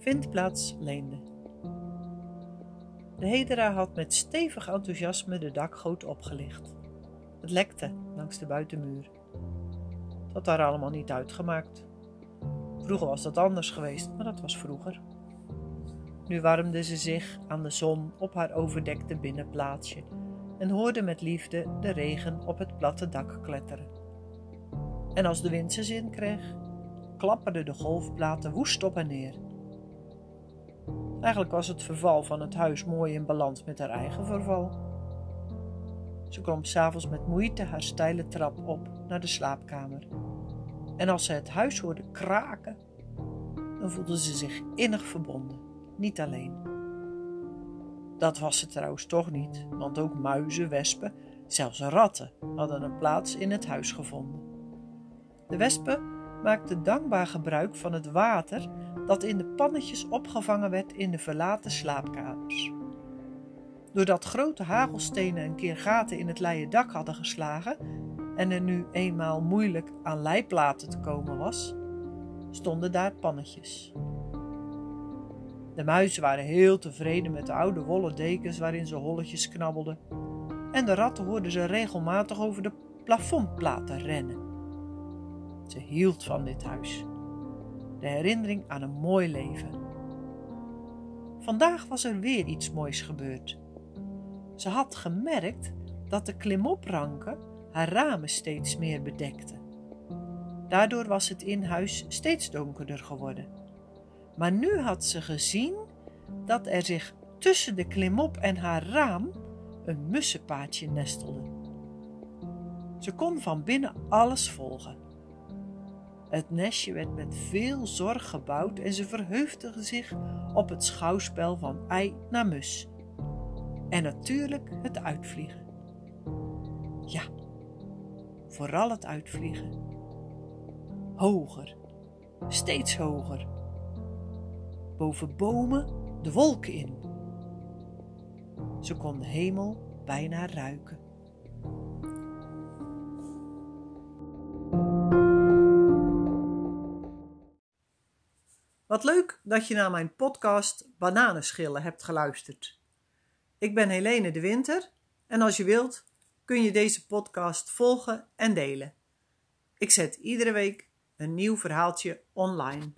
vindplaats leende. De hedera had met stevig enthousiasme de dakgoot opgelicht. Het lekte langs de buitenmuur. Dat had daar allemaal niet uitgemaakt. Vroeger was dat anders geweest, maar dat was vroeger. Nu warmde ze zich aan de zon op haar overdekte binnenplaatsje en hoorde met liefde de regen op het platte dak kletteren. En als de wind zijn zin kreeg, klapperden de golfplaten woest op en neer. Eigenlijk was het verval van het huis mooi in balans met haar eigen verval. Ze klom s'avonds met moeite haar steile trap op naar de slaapkamer. En als ze het huis hoorde kraken, dan voelde ze zich innig verbonden, niet alleen. Dat was ze trouwens toch niet, want ook muizen, wespen, zelfs ratten hadden een plaats in het huis gevonden. De wespen maakten dankbaar gebruik van het water dat in de pannetjes opgevangen werd in de verlaten slaapkamers. Doordat grote hagelstenen een keer gaten in het leien dak hadden geslagen en er nu eenmaal moeilijk aan leiplaten te komen was, stonden daar pannetjes. De muizen waren heel tevreden met de oude wollen dekens waarin ze holletjes knabbelden, en de ratten hoorden ze regelmatig over de plafondplaten rennen. Ze hield van dit huis, de herinnering aan een mooi leven. Vandaag was er weer iets moois gebeurd. Ze had gemerkt dat de klimopranken haar ramen steeds meer bedekten. Daardoor was het in huis steeds donkerder geworden. Maar nu had ze gezien dat er zich tussen de klimop en haar raam een mussenpaadje nestelde. Ze kon van binnen alles volgen. Het nestje werd met veel zorg gebouwd en ze verheugde zich op het schouwspel van ei naar mus. En natuurlijk het uitvliegen. Ja, vooral het uitvliegen. Hoger, steeds hoger. Boven bomen de wolken in. Ze kon de hemel bijna ruiken. Wat leuk dat je naar mijn podcast Bananenschillen hebt geluisterd. Ik ben Helene de Winter en als je wilt kun je deze podcast volgen en delen. Ik zet iedere week een nieuw verhaaltje online.